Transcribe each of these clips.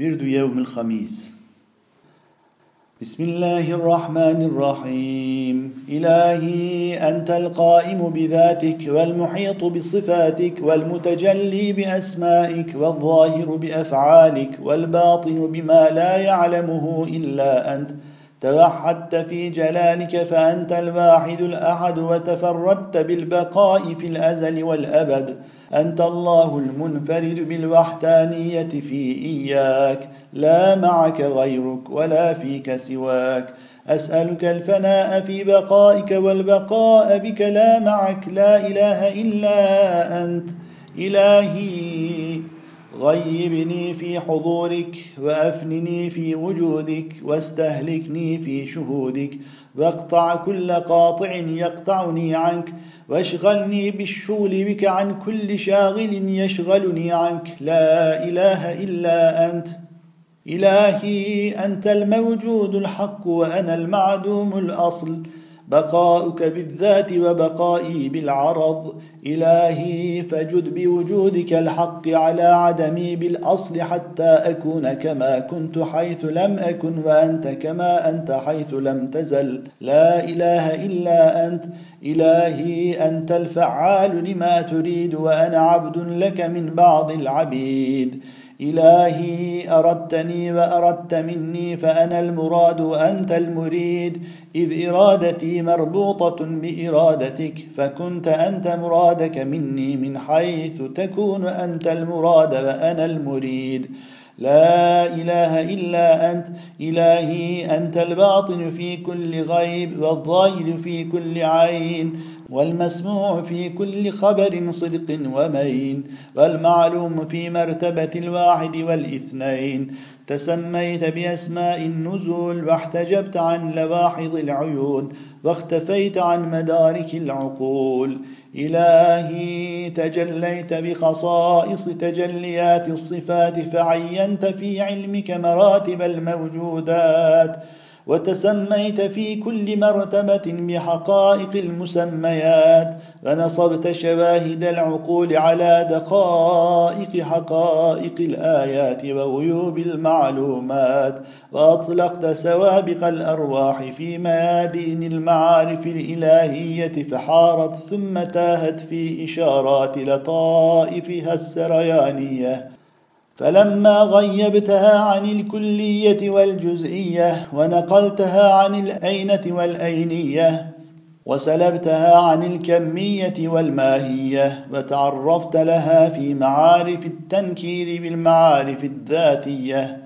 ورد يوم الخميس. بسم الله الرحمن الرحيم. إلهي أنت القائم بذاتك والمحيط بصفاتك والمتجلي بأسمائك والظاهر بأفعالك والباطن بما لا يعلمه إلا أنت. توحدت في جلالك فأنت الواحد الأحد وتفردت بالبقاء في الأزل والأبد. أنت الله المنفرد بالوحدانية في إياك لا معك غيرك ولا فيك سواك. أسألك الفناء في بقائك والبقاء بك لا معك لا إله إلا أنت. إلهي غيبني في حضورك وأفنني في وجودك واستهلكني في شهودك واقطع كل قاطع يقطعني عنك واشغلني بالشغل بك عن كل شاغل يشغلني عنك. لا إله إلا أنت. إلهي أنت الموجود الحق وأنا المعدوم الأصل. بقاؤك بالذات وبقائي بالعرض. إلهي فجد بوجودك الحق على عدمي بالأصل حتى أكون كما كنت حيث لم أكن وأنت كما أنت حيث لم تزل. لا إله إلا أنت. إلهي أنت الفعال لما تريد وأنا عبد لك من بعض العبيد. إلهي أردتني وأردت مني فأنا المراد وأنت المريد. إذ إرادتي مربوطة بإرادتك فكنت أنت مرادك مني من حيث تكون أنت المراد وأنا المريد. لا إله إلا أنت إلهي أنت الباطن في كل غيب والظاهر في كل عين. والمسموع في كل خبر صدق ومين والمعلوم في مرتبة الواحد والإثنين. تسميت بأسماء النزول واحتجبت عن لواحظ العيون واختفيت عن مدارك العقول. إلهي تجليت بخصائص تجليات الصفات فعينت في علمك مراتب الموجودات. وتسميت في كل مرتبة بحقائق المسميات ونصبت شواهد العقول على دقائق حقائق الآيات وغيوب المعلومات وأطلقت سوابق الأرواح في ميادين المعارف الإلهية فحارت ثم تاهت في إشارات لطائفها السريانية. فلما غيبتها عن الكلية والجزئية ونقلتها عن الأينة والأينية وسلبتها عن الكمية والماهية وتعرفت لها في معارف التنكير بالمعارف الذاتية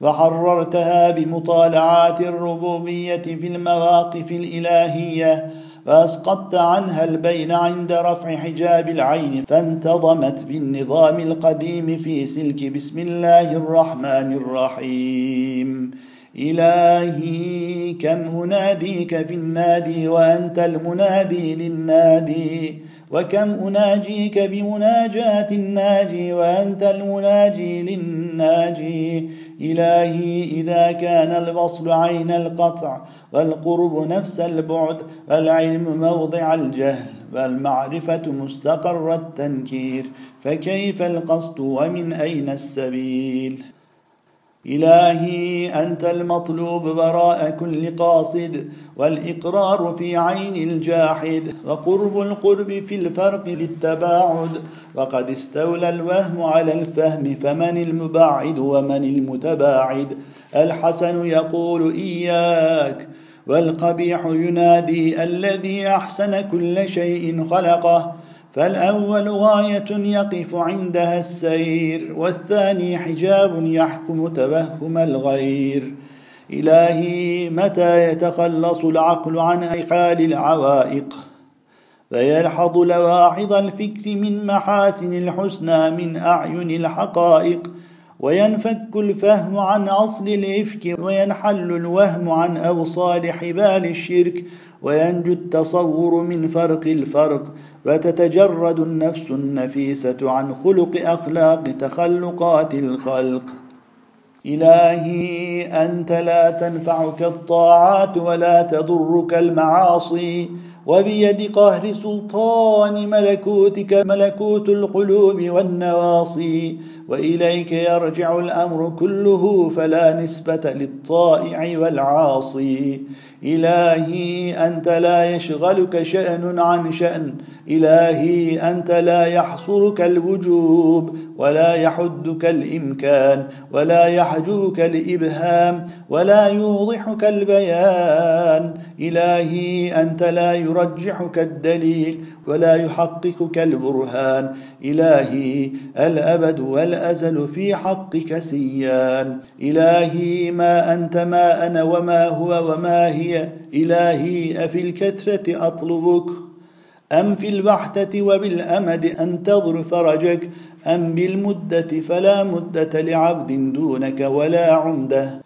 وحررتها بمطالعات الربوبية في المواقف الإلهية فأسقطت عنها البين عند رفع حجاب العين فانتظمت بالنظام القديم في سلك بسم الله الرحمن الرحيم. إلهي كم أناديك في النادي وأنت المنادي للنادي؟ وكم أناجيك بمناجاة الناجي وأنت المناجي للناجي؟ إلهي إذا كان الوصل عين القطع والقرب نفس البعد والعلم موضع الجهل والمعرفة مستقر التنكير فكيف القصد ومن أين السبيل إلهي أنت المطلوب براء كل قاصد والإقرار في عين الجاحد وقرب القرب في الفرق للتباعد. وقد استولى الوهم على الفهم فمن المباعد ومن المتباعد. الحسن يقول إياك والقبيح ينادي الذي أحسن كل شيء خلقه. فالأول غاية يقف عندها السير والثاني حجاب يحكم توهم الغير. إلهي متى يتخلص العقل عن أيقال العوائق؟ فيلحظ لواحظ الفكر من محاسن الحسنى من أعين الحقائق. وينفك الفهم عن أصل الإفك وينحل الوهم عن أوصال حبال الشرك. وينجو التصور من فرق الفرق وتتجرد النفس النفيسة عن خلق أخلاق تخلقات الخلق. إلهي أنت لا تنفعك الطاعات ولا تضرك المعاصي وبيد قهر سلطان ملكوتك ملكوت القلوب والنواصي. وإليك يرجع الأمر كله فلا نسبة للطائع والعاصي. إلهي أنت لا يشغلك شأن عن شأن. إلهي أنت لا يحصرك الوجوب ولا يحدك الإمكان ولا يحجوك الإبهام ولا يوضحك البيان. إلهي أنت لا يرجحك الدليل ولا يحققك البرهان. إلهي الأبد والأزل في حقك سيان. إلهي ما أنت ما أنا وما هو وما هي. إلهي أفي الكثرة أطلبك. أم في البحته وبالأمد انتظر فرجك. أم بالمدة فلا مدة لعبد دونك ولا عمده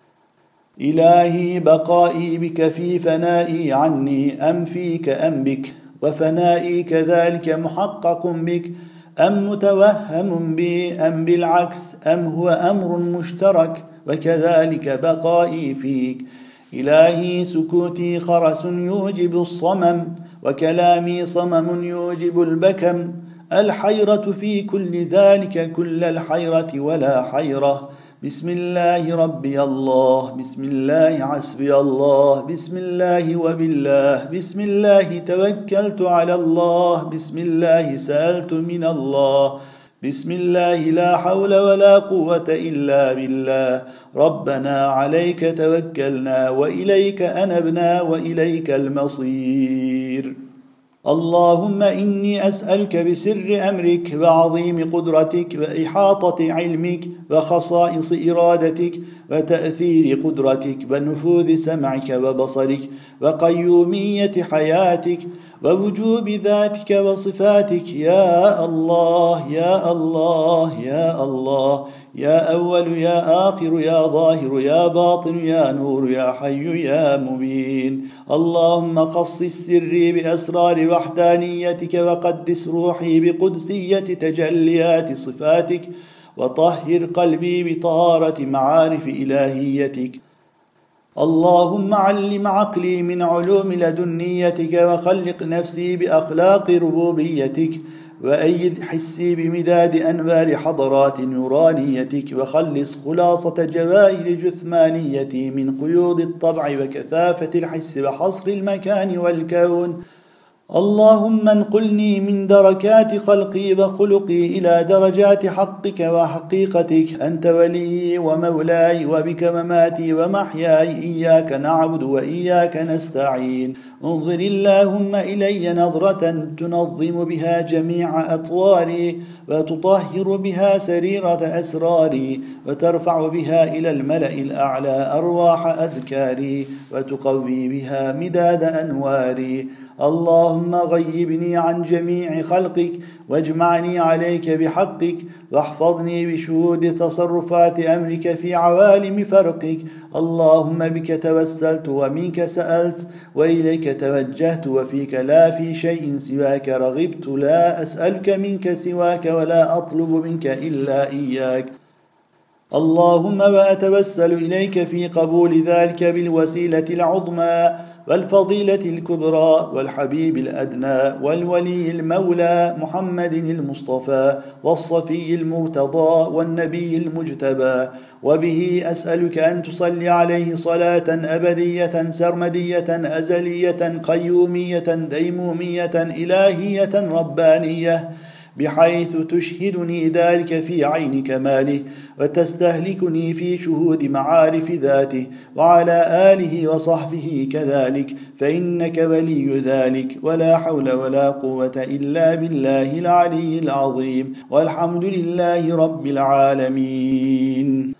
إلهي بقائي بك في فنائي عني. أم فيك أم بك. وفنائي كذلك محقق بك أم متوهم بي أم بالعكس أم هو أمر مشترك وكذلك بقائي فيك. إلهي سكوتي خرس يوجب الصمم وكلامي صمم يوجب البكم. الحيرة في كل ذلك كل الحيرة ولا حيرة. بسم الله ربي الله بسم الله حسبي الله بسم الله وبالله بسم الله توكلت على الله بسم الله سألت من الله بسم الله لا حول ولا قوة إلا بالله ربنا عليك توكلنا وإليك أنبنا وإليك المصير اللهم إني أسألك بسر أمرك وعظيم قدرتك وإحاطة علمك وخصائص إرادتك وتأثير قدرتك ونفوذ سمعك وبصرك وقيومية حياتك ووجوب ذاتك وصفاتك يا الله يا الله يا الله يا أول يا آخر يا ظاهر يا باطن يا نور يا حي يا مبين. اللهم خص سري بأسرار وحدانيتك وقدس روحي بقدسية تجليات صفاتك وطهر قلبي بطهارة معارف إلهيتك. اللهم علم عقلي من علوم لدنيتك وخلق نفسي بأخلاق ربوبيتك وأيد حسي بمداد أنوار حضرات نورانيتك وخلص خلاصة جواهر جثمانيتي من قيود الطبع وكثافة الحس وحصر المكان والكون اللهم انقلني من دركات خلقي وخلقي إلى درجات حقك وحقيقتك. أنت ولي ومولاي وبك مماتي ومحياي. إياك نعبد وإياك نستعين. انظر اللهم إلي نظرة تنظم بها جميع أطواري وتطهر بها سريرة أسراري وترفع بها إلى الملأ الأعلى أرواح أذكاري وتقوي بها مداد أنواري. اللهم غيبني عن جميع خلقك واجمعني عليك بحقك واحفظني بشهود تصرفات أمرك في عوالم فرقك. اللهم بك توسلت ومنك سألت وإليك توجهت وفيك لا في شيء سواك. رغبت لا أسألك منك سواك ولا أطلب منك إلا إياك. اللهم وأتوسل إليك في قبول ذلك بالوسيلة العظمى. والفضيلة الكبرى والحبيب الأدنى والولي المولى محمد المصطفى والصفي المرتضى والنبي المجتبى. وبه أسألك أن تصلي عليه صلاة أبدية سرمدية أزلية قيومية ديمومية إلهية ربانية. بحيث تشهدني ذلك في عين كماله وتستهلكني في شهود معارف ذاته وعلى آله وصحبه كذلك. فإنك ولي ذلك. ولا حول ولا قوة إلا بالله العلي العظيم. والحمد لله رب العالمين.